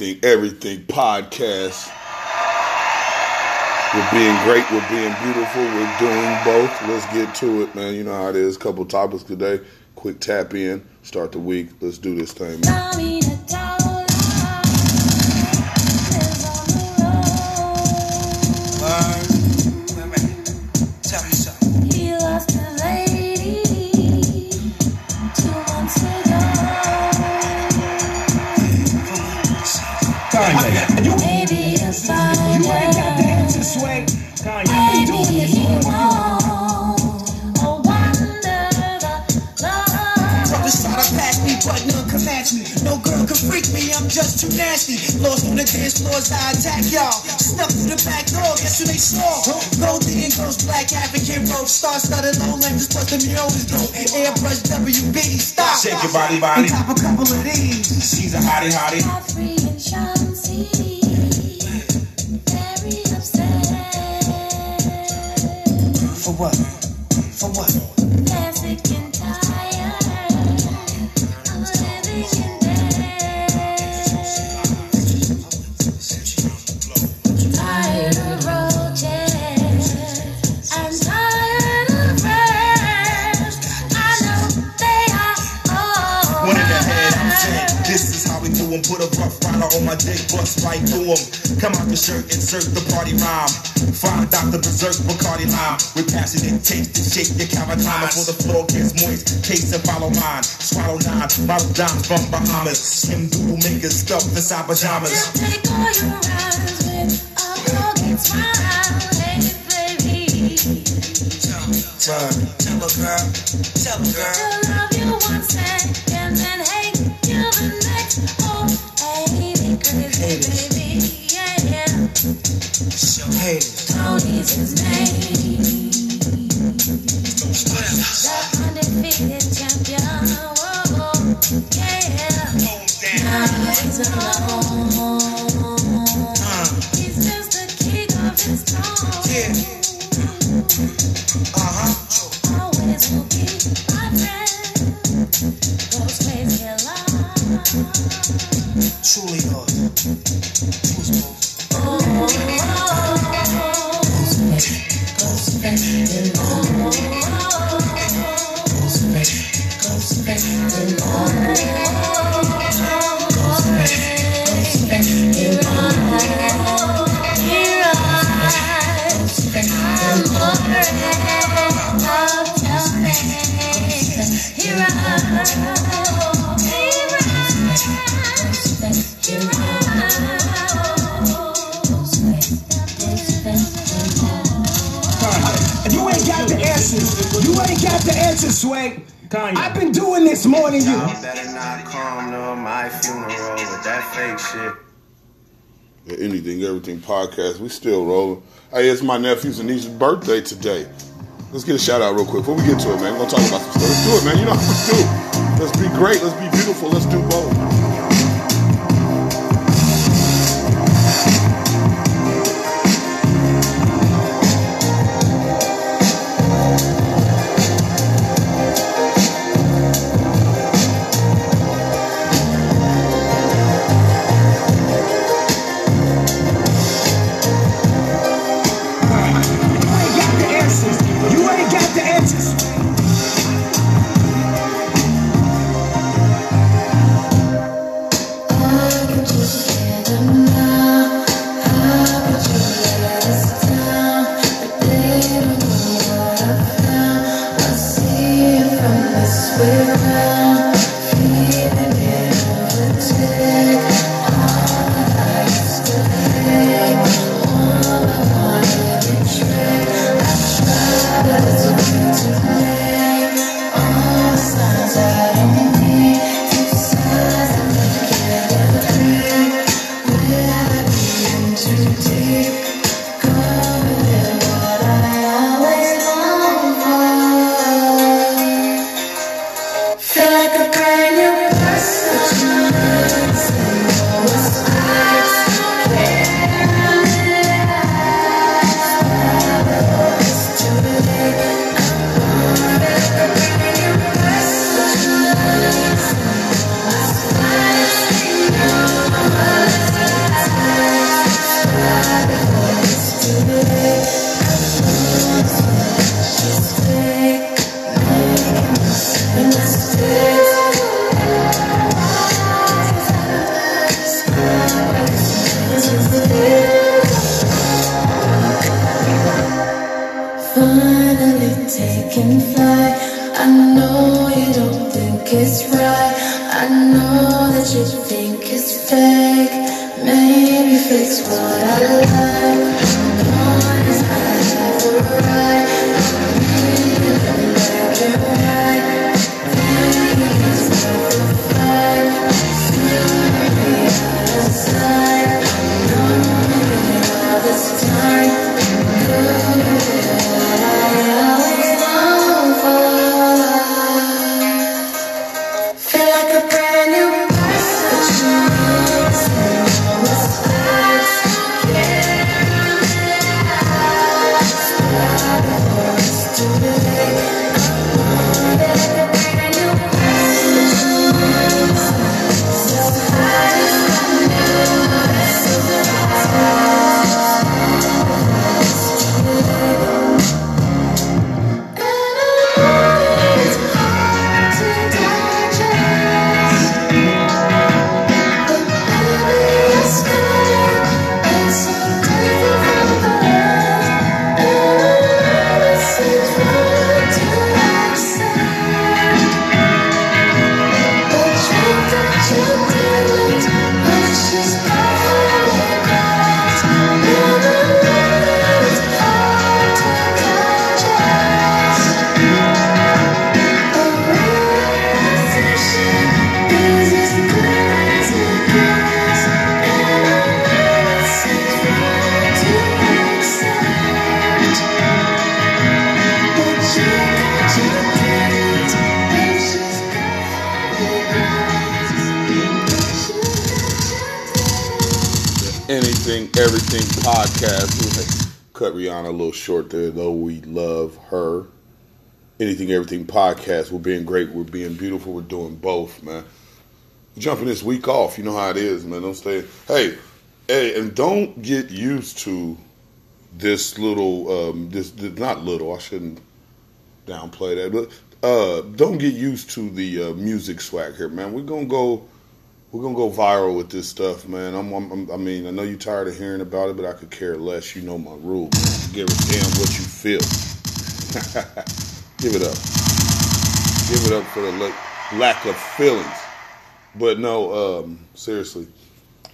Anything, Everything podcast. We're being great, we're being beautiful, we're doing both. Let's get to it, man. You know how it is. Couple topics today. Quick tap in, start the week. Let's do this thing, man. Nasty. Lost on the dance floors, I attack y'all. Snuck through the back door, guess who they saw? Gold and ghost, black African rope, star studded low length, just plus the mules dope. Airbrush WB, stop. Shake your body, body. And Pop a couple of these. She's a hottie, hottie. Godfrey and Chauncey, very upset. For what? For what? They're Put a rough rider on my dick, bust right through 'em. Come out the shirt, insert the party rhyme. Find Dr. Berserk, Bacardi Lime. We're passing it, taste it, shake your cavatana before the floor gets moist. Case and follow mine. Swallow nine, bottle dimes from Bahamas. Skim doodle makers stuffed inside pajamas. Just take all your with a smile, hey baby. Tell her, girl. Tell her, girl. To love you one second, then hate Uh-huh. Always will be my friend. Truly. Kanye, shit. Anything, Everything podcast. We still rolling. Hey, it's my nephew's and niece's birthday today. Let's get a shout out real quick before we get to it, man. We're gonna talk about some stuff. Let's do it, man. You know how to do. Let's be great. Let's be beautiful. Let's do both. Short there, though we love her. Anything, everything podcast. We're being great. We're being beautiful. We're doing both, man. Jumping this week off. You know how it is, man. Don't stay. Hey, hey, and don't get used to this little, um, this, this not little. I shouldn't downplay that, but uh, don't get used to the uh, music swag here, man. We're gonna go. We're gonna go viral with this stuff, man. I'm, I'm, I mean, I know you're tired of hearing about it, but I could care less. You know my rule. Give a damn what you feel. Give it up. Give it up for the la- lack of feelings. But no, um, seriously,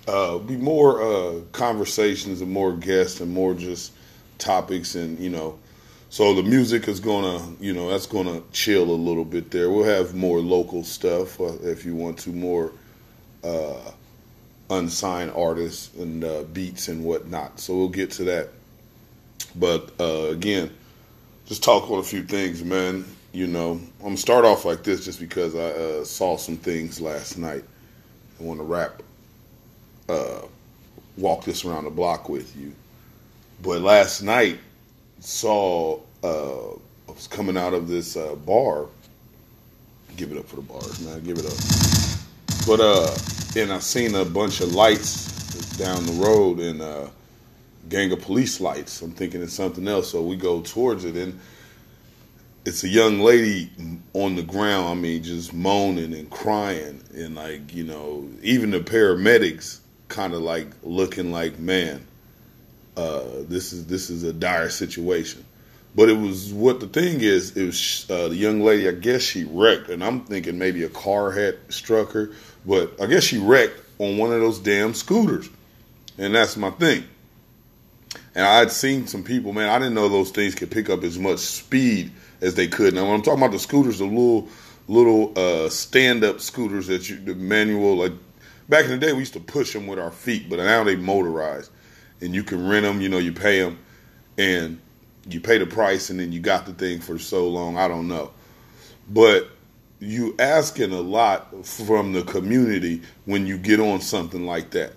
uh, be more uh, conversations and more guests and more just topics and you know. So the music is gonna, you know, that's gonna chill a little bit there. We'll have more local stuff uh, if you want to, more uh, unsigned artists and uh, beats and whatnot. So we'll get to that. But uh, again, just talk on a few things, man. You know, I'm gonna start off like this just because I uh, saw some things last night. I want to wrap, uh, walk this around the block with you. But last night, saw uh, I was coming out of this uh, bar. Give it up for the bars, man. Give it up. But uh, and I seen a bunch of lights down the road and uh, gang of police lights. I'm thinking it's something else, so we go towards it and it's a young lady on the ground. I mean, just moaning and crying, and like you know, even the paramedics kind of like looking like, man, uh, this is this is a dire situation. But it was what the thing is. It was uh, the young lady. I guess she wrecked, and I'm thinking maybe a car had struck her. But I guess she wrecked on one of those damn scooters, and that's my thing. And I'd seen some people, man. I didn't know those things could pick up as much speed as they could. Now, when I'm talking about the scooters, the little little uh, stand up scooters that you the manual like back in the day we used to push them with our feet, but now they motorized, and you can rent them. You know, you pay them, and you pay the price, and then you got the thing for so long. I don't know, but you asking a lot from the community when you get on something like that.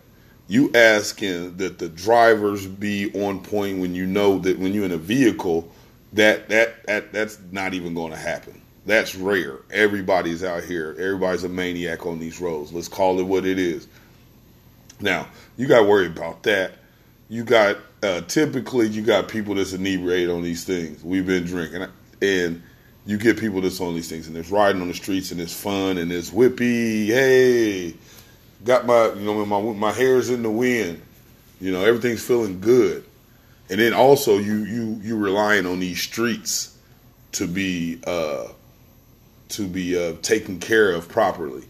You asking that the drivers be on point when you know that when you're in a vehicle, that that, that that's not even going to happen. That's rare. Everybody's out here. Everybody's a maniac on these roads. Let's call it what it is. Now, you got to worry about that. You got uh, typically you got people that's inebriated on these things. We've been drinking, and you get people that's on these things, and it's riding on the streets, and it's fun, and it's whippy. Hey, got my you know my my hair's in the wind. You know everything's feeling good, and then also you you you relying on these streets to be uh, to be uh, taken care of properly.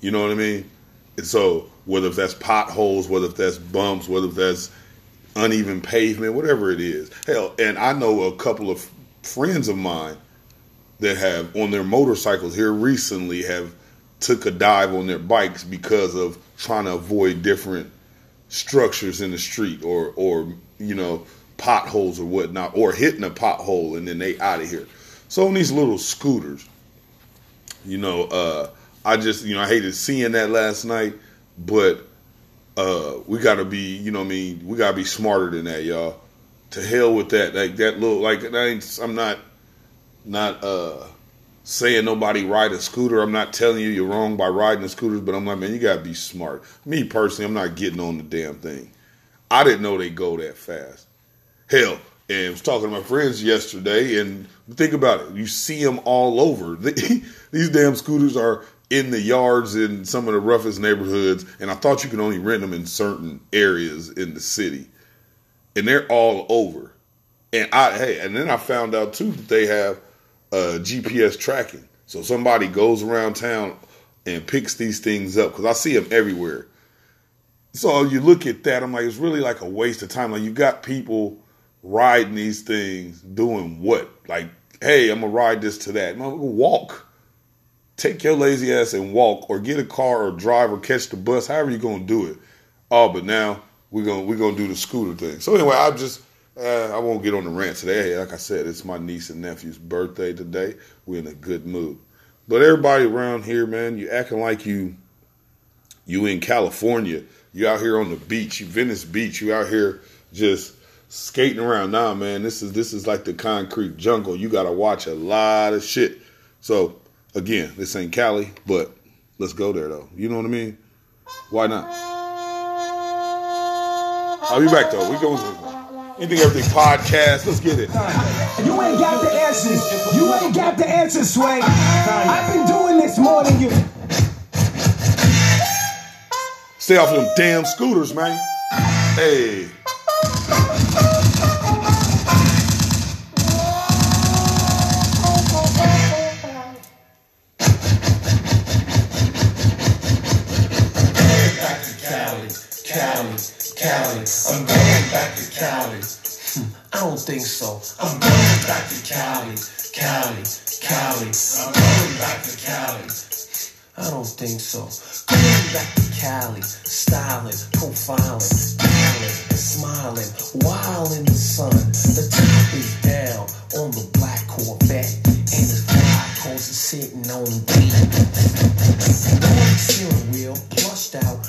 You know what I mean? And so whether if that's potholes, whether if that's bumps, whether if that's uneven pavement, whatever it is. Hell, and I know a couple of friends of mine that have on their motorcycles here recently have took a dive on their bikes because of trying to avoid different structures in the street or or you know potholes or whatnot or hitting a pothole and then they out of here. So on these little scooters, you know, uh, I just you know I hated seeing that last night, but uh, we got to be, you know, I mean, we got to be smarter than that, y'all. To hell with that, like that little, like that ain't, I'm not, not uh, saying nobody ride a scooter. I'm not telling you you're wrong by riding the scooters, but I'm like, man, you got to be smart. Me personally, I'm not getting on the damn thing. I didn't know they go that fast. Hell, and I was talking to my friends yesterday, and think about it. You see them all over. These damn scooters are in the yards in some of the roughest neighborhoods, and I thought you could only rent them in certain areas in the city, and they're all over. And I hey, and then I found out too that they have uh, GPS tracking, so somebody goes around town and picks these things up because I see them everywhere. So you look at that, I'm like, it's really like a waste of time. Like you got people riding these things, doing what? Like, hey, I'm gonna ride this to that. No, walk take your lazy ass and walk or get a car or drive or catch the bus, however you're gonna do it. Oh, but now we're gonna we're gonna do the scooter thing. So anyway, I just uh, I won't get on the rant today. Like I said, it's my niece and nephew's birthday today. We're in a good mood. But everybody around here, man, you acting like you you in California. You out here on the beach, you Venice Beach, you out here just skating around. Nah, man, this is this is like the concrete jungle. You gotta watch a lot of shit. So Again, this ain't Cali, but let's go there though. You know what I mean? Why not? I'll be back though. We going anything everything podcast. Let's get it. You ain't got the answers. You ain't got the answers, Sway. I've been doing this more than you. Stay off of them damn scooters, man. Hey. Think so. I'm going back to Cali, Cali, Cali. I'm going back to Cali. I don't think so. Going back to Cali, styling, profiling, dialing, and smiling, while in the sun. The top is down on the black Corvette, and the fly is sitting on the beat. Steering wheel, plushed out,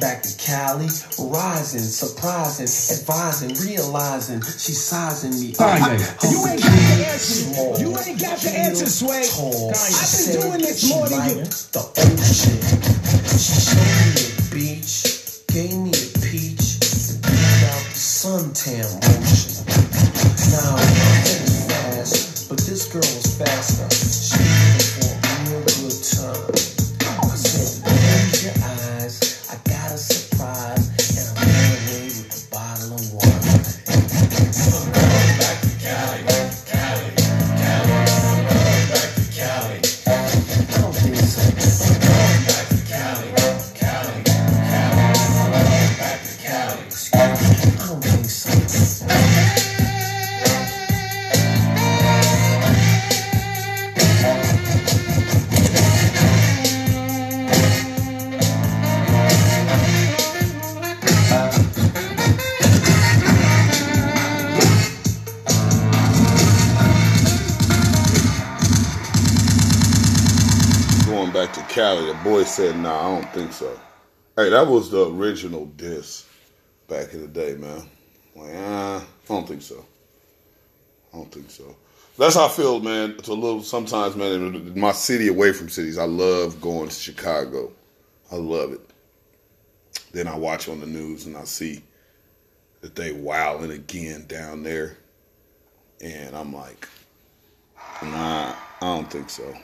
back to Cali, rising, surprising, advising, realizing she's sizing me. Kanye. up. You ain't got the answer. Small, You ain't got the answer, Sway. I've been doing this more than you. The ocean. She showed me a beach, gave me a peach, and beat out the suntan back to Cali, the boy said, "Nah, I don't think so." Hey, that was the original diss back in the day, man. Like, ah, I don't think so. I don't think so. That's how I feel, man. It's a little sometimes, man. in My city, away from cities, I love going to Chicago. I love it. Then I watch on the news and I see that they wilding again down there, and I'm like, nah, I don't think so.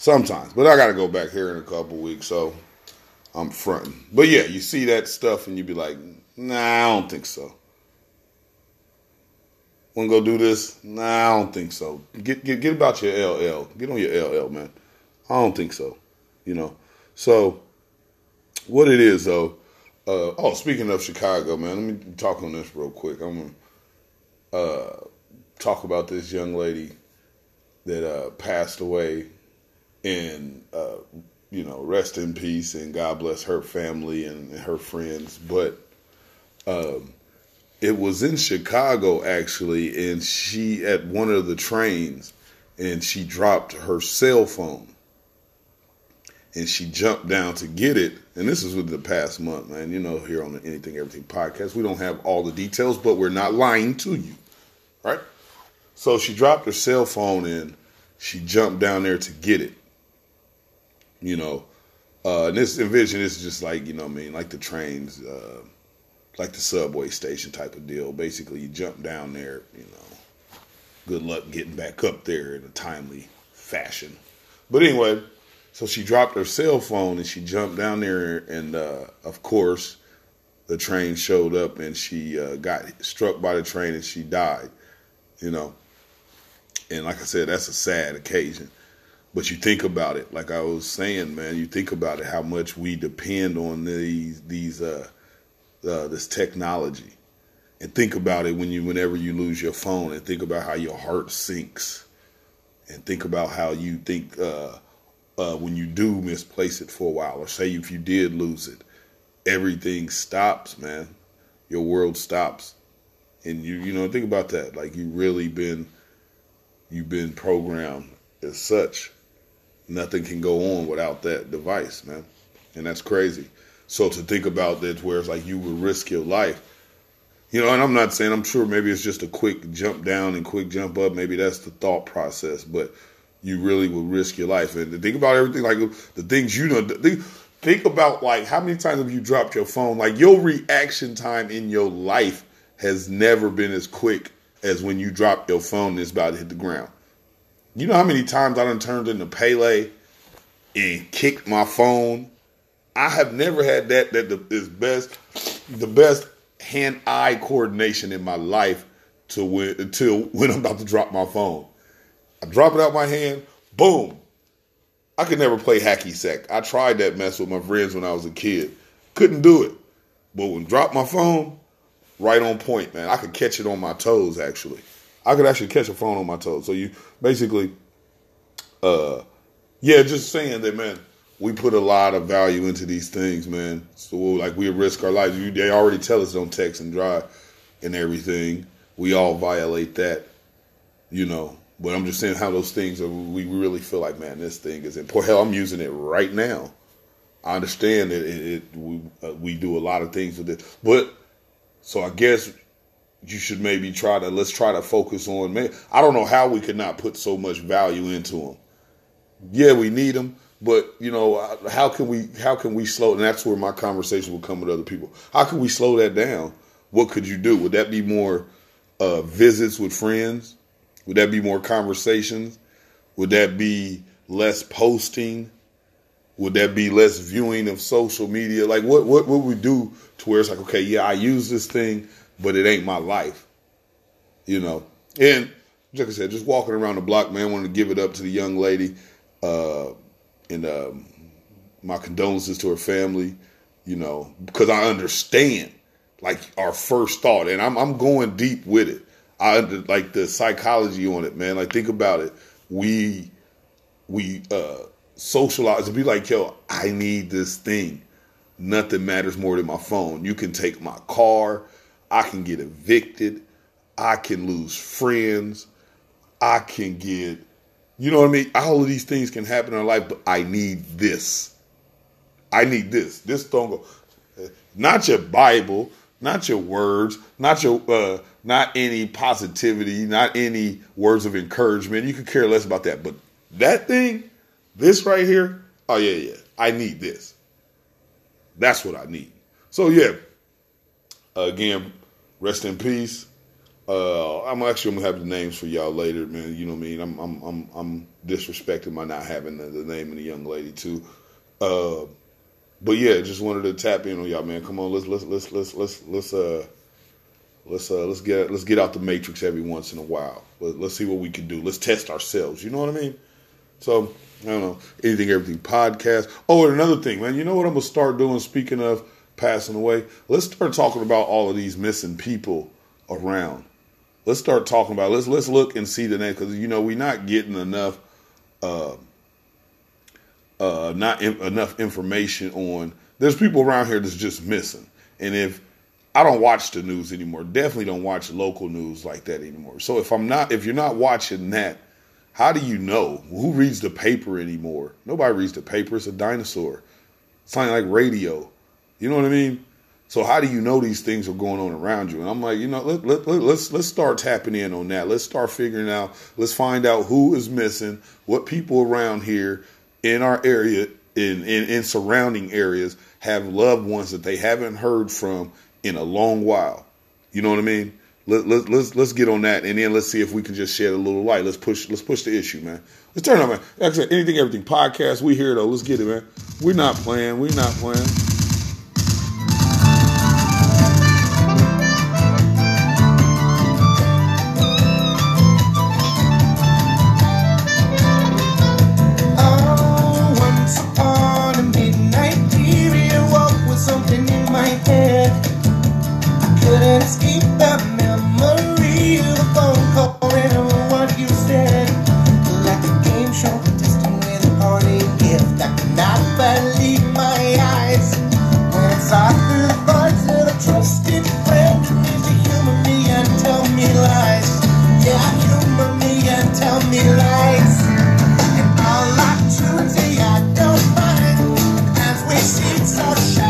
Sometimes, but I got to go back here in a couple weeks, so I'm fronting. But yeah, you see that stuff and you be like, nah, I don't think so. Want to go do this? Nah, I don't think so. Get get get about your LL. Get on your LL, man. I don't think so. You know. So what it is though. Uh, oh, speaking of Chicago, man, let me talk on this real quick. I'm gonna uh, talk about this young lady that uh, passed away and uh, you know, rest in peace and God bless her family and her friends. But um, it was in Chicago actually, and she at one of the trains, and she dropped her cell phone, and she jumped down to get it. And this is within the past month, man. You know, here on the Anything Everything podcast, we don't have all the details, but we're not lying to you, right? So she dropped her cell phone and she jumped down there to get it you know. Uh, and this envision is just like you know, I mean, like the trains, uh, like the subway station type of deal. Basically, you jump down there, you know. Good luck getting back up there in a timely fashion. But anyway, so she dropped her cell phone and she jumped down there, and uh, of course, the train showed up and she uh, got struck by the train and she died. You know, and like I said, that's a sad occasion. But you think about it, like I was saying, man, you think about it, how much we depend on these these uh, uh, this technology, and think about it when you whenever you lose your phone, and think about how your heart sinks, and think about how you think uh, uh, when you do misplace it for a while, or say if you did lose it, everything stops, man. Your world stops, and you you know think about that. Like you really been you've been programmed as such. Nothing can go on without that device, man, and that's crazy. So to think about that, where it's like you would risk your life, you know, and I'm not saying I'm sure maybe it's just a quick jump down and quick jump up. Maybe that's the thought process, but you really would risk your life. And think about everything, like the things you know, think, think about like how many times have you dropped your phone? Like your reaction time in your life has never been as quick as when you drop your phone and it's about to hit the ground. You know how many times I done turned into Pele and kicked my phone? I have never had that that the, is best the best hand eye coordination in my life to when until when I'm about to drop my phone. I drop it out my hand, boom. I could never play hacky sack. I tried that mess with my friends when I was a kid. Couldn't do it. But when drop my phone, right on point, man. I could catch it on my toes actually. I could actually catch a phone on my toes. So you basically uh yeah, just saying that man, we put a lot of value into these things, man. So like we risk our lives. You, they already tell us don't text and drive and everything. We all violate that, you know. But I'm just saying how those things are. We really feel like, man, this thing is important. Hell, I'm using it right now. I understand that it, it we uh, we do a lot of things with it, but so I guess you should maybe try to let's try to focus on. I don't know how we could not put so much value into them. Yeah, we need them, but you know uh, how can we how can we slow? And that's where my conversation will come with other people. How can we slow that down? What could you do? Would that be more uh, visits with friends? Would that be more conversations? Would that be less posting? Would that be less viewing of social media? Like what what would we do to where it's like, okay, yeah, I use this thing, but it ain't my life. You know? And like I said, just walking around the block, man, wanted to give it up to the young lady. Uh, and um, my condolences to her family, you know, because I understand like our first thought, and I'm I'm going deep with it. I under, like the psychology on it, man. Like think about it. We we uh socialize and be like, yo, I need this thing. Nothing matters more than my phone. You can take my car. I can get evicted. I can lose friends. I can get, you know what I mean? All of these things can happen in life, but I need this. I need this. This don't go. Not your Bible, not your words, not your, uh, not any positivity, not any words of encouragement. You could care less about that. But that thing, this right here, oh yeah, yeah, I need this. That's what I need. So yeah, again, rest in peace. Uh, I'm actually gonna have the names for y'all later, man. You know what I mean? I'm I'm I'm, I'm disrespecting by not having the, the name of the young lady too. Uh, but yeah, just wanted to tap in on y'all, man. Come on, let's let's let's let's let's let's uh let's uh let's get let's get out the matrix every once in a while. Let, let's see what we can do. Let's test ourselves. You know what I mean? So I don't know anything, everything podcast. Oh, and another thing, man. You know what I'm gonna start doing? Speaking of passing away, let's start talking about all of these missing people around. Let's start talking about. Let's let's look and see the name because you know we're not getting enough. Uh, uh, not in, enough information on. There's people around here that's just missing, and if I don't watch the news anymore, definitely don't watch local news like that anymore. So if I'm not, if you're not watching that, how do you know who reads the paper anymore? Nobody reads the paper. It's a dinosaur. It's something like radio. You know what I mean? So how do you know these things are going on around you? And I'm like, you know, let, let, let, let's let's start tapping in on that. Let's start figuring out. Let's find out who is missing, what people around here in our area, in, in in surrounding areas, have loved ones that they haven't heard from in a long while. You know what I mean? Let, let, let's let's get on that, and then let's see if we can just shed a little light. Let's push let's push the issue, man. Let's turn it on, man. Like I said, anything, everything podcast. We here though. Let's get it, man. We're not playing. We're not playing. It's a shame.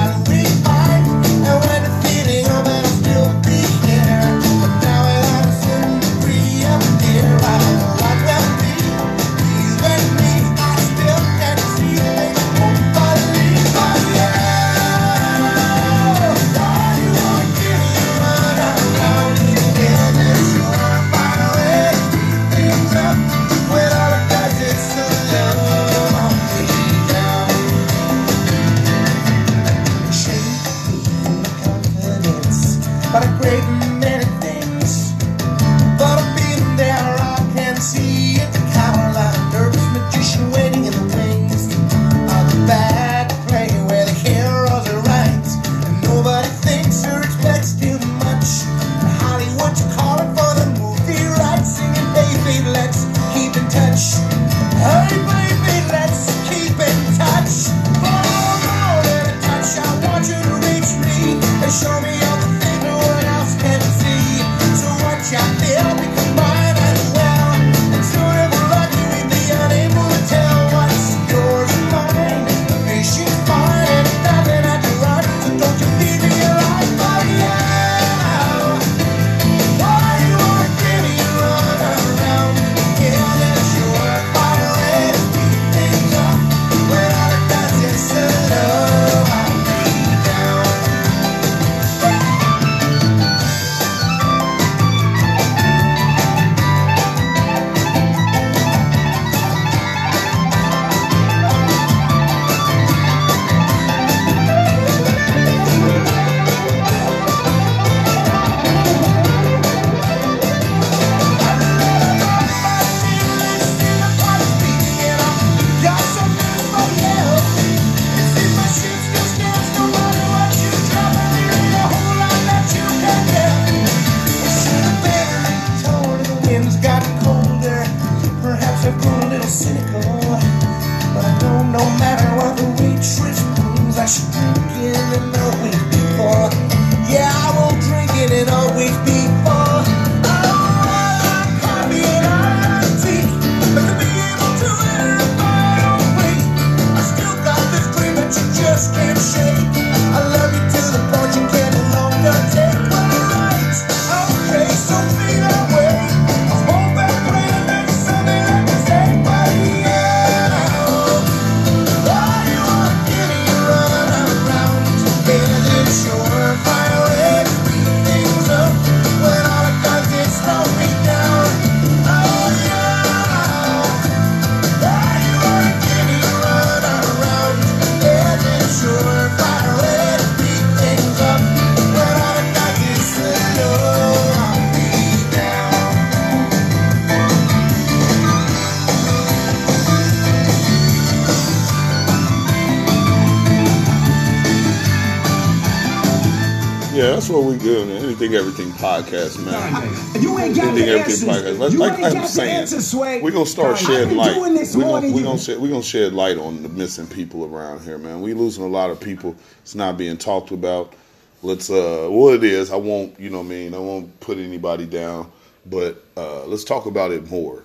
Yeah, that's what we do, man. Anything, everything podcast, man. You ain't got Anything, everything podcast. Let's, You like I'm saying, we're gonna start shedding light. We're gonna, we gonna shed, we gonna shed light on the missing people around here, man. We losing a lot of people. It's not being talked about. Let's uh, well, it is. I won't, you know, what I mean, I won't put anybody down, but uh, let's talk about it more.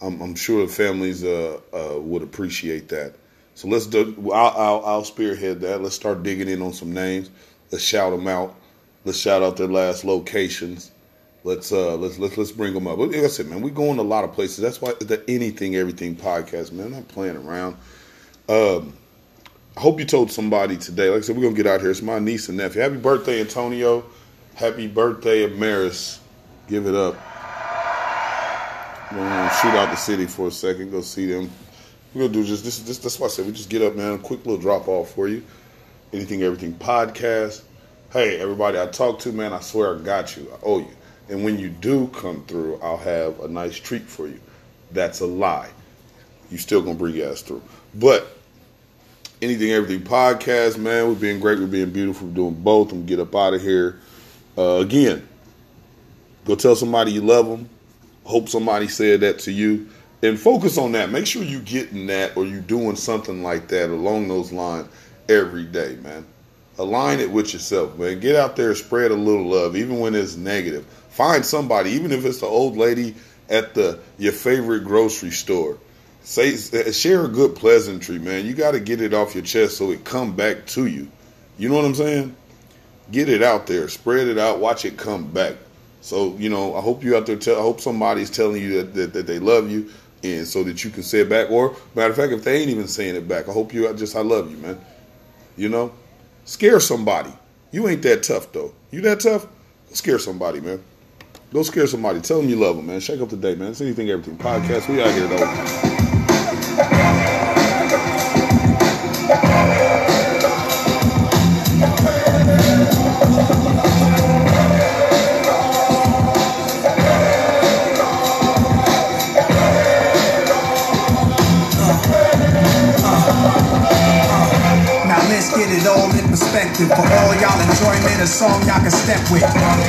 I'm, I'm sure the families uh, uh, would appreciate that. So let's do. I'll, I'll, I'll spearhead that. Let's start digging in on some names. Let's shout them out. Let's shout out their last locations. Let's uh let's let's let's bring them up. Like I said, man, we going a lot of places. That's why the Anything Everything podcast, man. I'm not playing around. Um, I hope you told somebody today. Like I said, we're gonna get out here. It's my niece and nephew. Happy birthday, Antonio. Happy birthday, Amaris. Give it up. We're gonna shoot out the city for a second. Go see them. We're gonna do just this. This that's why I said we just get up, man. A quick little drop off for you. Anything Everything podcast. Hey, everybody I talk to, man, I swear I got you. I owe you. And when you do come through, I'll have a nice treat for you. That's a lie. You still gonna bring your ass through. But anything, everything podcast, man, we're being great, we're being beautiful, we're doing both. I'm get up out of here. Uh, again, go tell somebody you love them. Hope somebody said that to you. And focus on that. Make sure you getting that or you doing something like that along those lines every day, man. Align it with yourself, man. Get out there, spread a little love, even when it's negative. Find somebody, even if it's the old lady at the your favorite grocery store. Say uh, share a good pleasantry, man. You got to get it off your chest so it come back to you. You know what I'm saying? Get it out there, spread it out, watch it come back. So you know, I hope you out there. Tell, I hope somebody's telling you that, that, that they love you, and so that you can say it back. Or matter of fact, if they ain't even saying it back, I hope you I just I love you, man. You know, scare somebody. You ain't that tough though. You that tough? Go scare somebody, man. Go scare somebody. Tell them you love them, man. Shake up the day, man. It's anything, everything podcast. We out here though. For all y'all enjoyment, a song y'all can step with.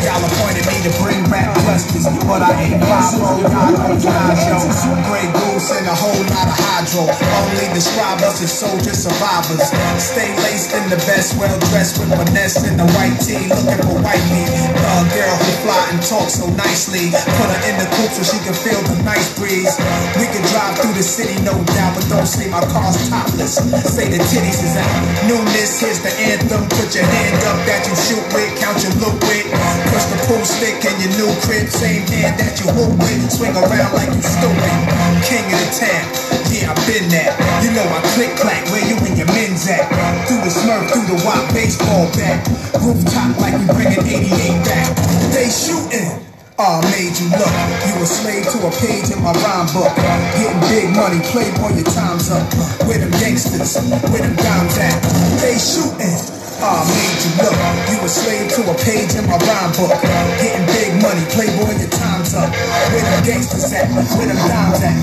Y'all appointed me to bring back justice, but I ain't Pablo, y'all know Jojo. Grey Goose and a whole lot of hydro. Only describe us as soldier survivors. Stay laced in the best, well dressed with finesse in the white tee, looking for white meat. A girl who fly and talk so nicely. Put her in the coupe so she can feel the nice breeze. We can drive through the city, no doubt, but don't say my car's topless. Say the titties is out. Newness, here's the anthem. Put your hand up that you shoot with, count your loot with. Push the pool stick in your new crib, same hand that you hoop with. Swing around like you stupid. King of the town, yeah, I've been that. You know I click clack, where you and your men's at. Through the smurf, through the wop, baseball bat. Rooftop like we bringing 88 back. They shooting. Ah, made you look. You a slave to a page in my rhyme book. Getting big money, playboy, your time's up. Where them gangsters, where them dimes at? They shooting. Ah, made you look. You a slave to a page in my rhyme book. Getting big money, playboy, your up. Where them gangsters at? Where them dimes at?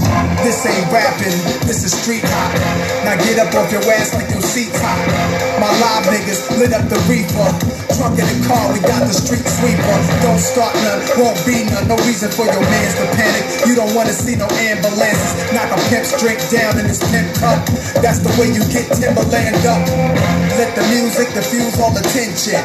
This ain't rapping, this is street hop. Now get up off your ass like your seat's hot. My live niggas lit up the reefer. Trunk in the car, we got the street sweeper. Don't start none, won't be none. No reason for your mans to panic. You don't wanna see no ambulances. Knock a pimp's drink down in this pimp cup. That's the way you get Timberland up. Let the music diffuse all the tension.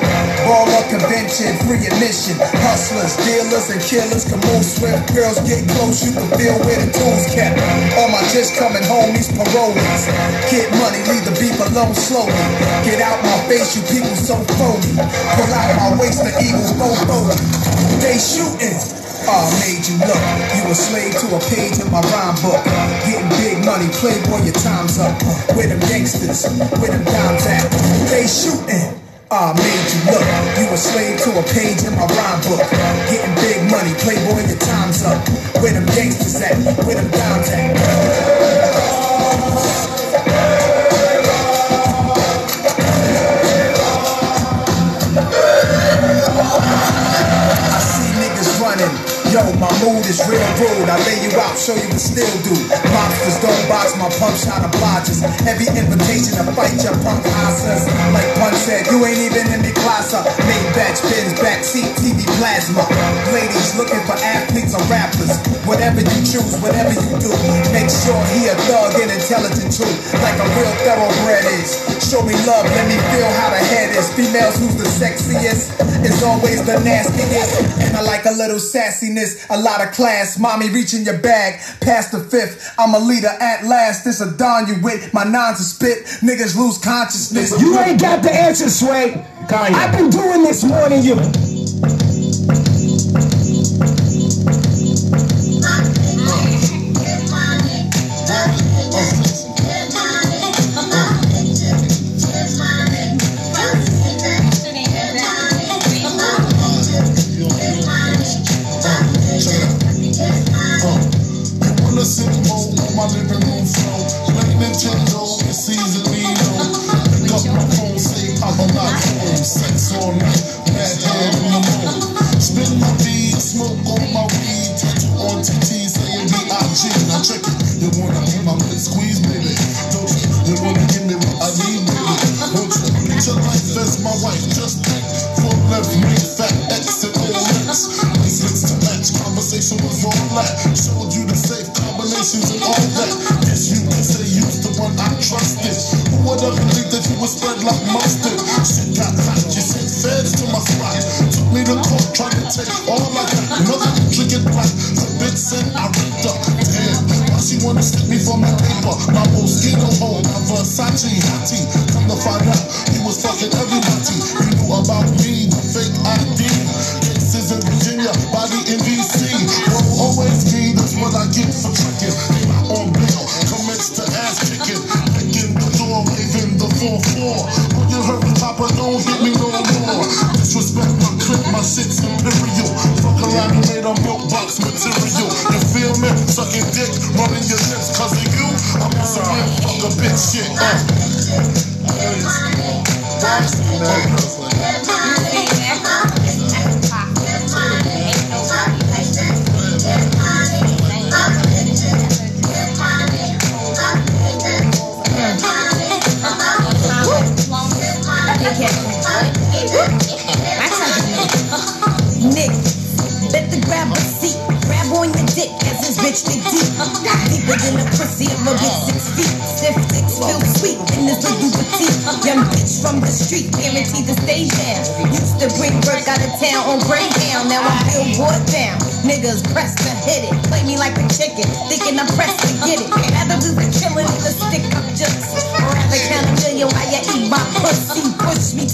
Baller convention, free admission. Hustlers, dealers, and killers move swift. Girls get close, you can feel where the tools kept. All my just coming home, these parolees. Get money, leave the beef alone slowly. Get out my face, you people so phony. Pull out my waist, the go phony. They shooting. I made you look. You a slave to a page in my rhyme book. Getting big money, playboy, your time's up. Where them gangsters, where them dimes at? They shooting. I made you look. You a slave to a page in my rhyme book. Getting big money, playboy, your time's up. Where them gangsters at? Where them dimes at? Yo, my mood is real rude. I lay you out, show you what still do. Monsters don't box my pump shot obliges. Heavy invitation to fight your punk asses. Like Pun said, you ain't even in the class. Maybach Benz, backseat TV plasma. Ladies looking for athletes or rappers. Whatever you choose, whatever you do, make sure he a thug and intelligent too. Like a real thoroughbred is. Show me love, let me feel how the head is. Females who's the sexiest is always the nastiest. And I like a little sassiness, a lot of class. Mommy reaching your bag, past the fifth. I'm a leader at last. This a dawn you with. My nines are spit. Niggas lose consciousness. You ain't got the answer, Sway. I've been doing this more than you. Home, my Versace Hattie. Come to find out, he was fucking everybody. He knew about me, Nick,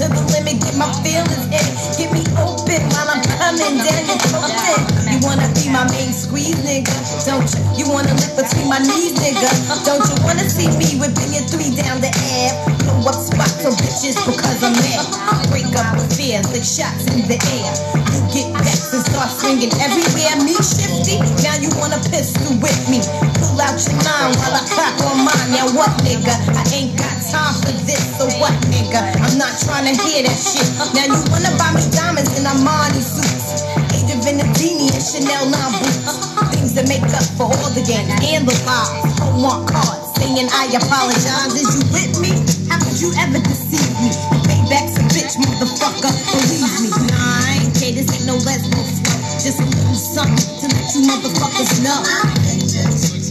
to the limit, get my feelings hit. Get me open while I'm coming down your throat. You wanna be my main squeeze, nigga? Don't you? You wanna live between my knees, nigga? Don't you wanna see me whipping your three down the air? Blow up spots on bitches because I'm mad. Break up with fear, lick shots in the air. You get back and start swinging everywhere. Me shifty, now you wanna pistol with me. Out your nine while I clap on mine. Now what, nigga? I ain't got time for this, so what, nigga? I'm not trying to hear that shit. Now you wanna buy me diamonds in Armani suits. Age of Venedini and Chanel 9 boots. Things that make up for all the games and the lies. Homework cards saying I apologize. Is you with me? How could you ever deceive me? Payback's a bitch, motherfucker. Believe me. Nah, I ain't okay. This ain't no lesbian flow. Just a little something to let you motherfuckers know.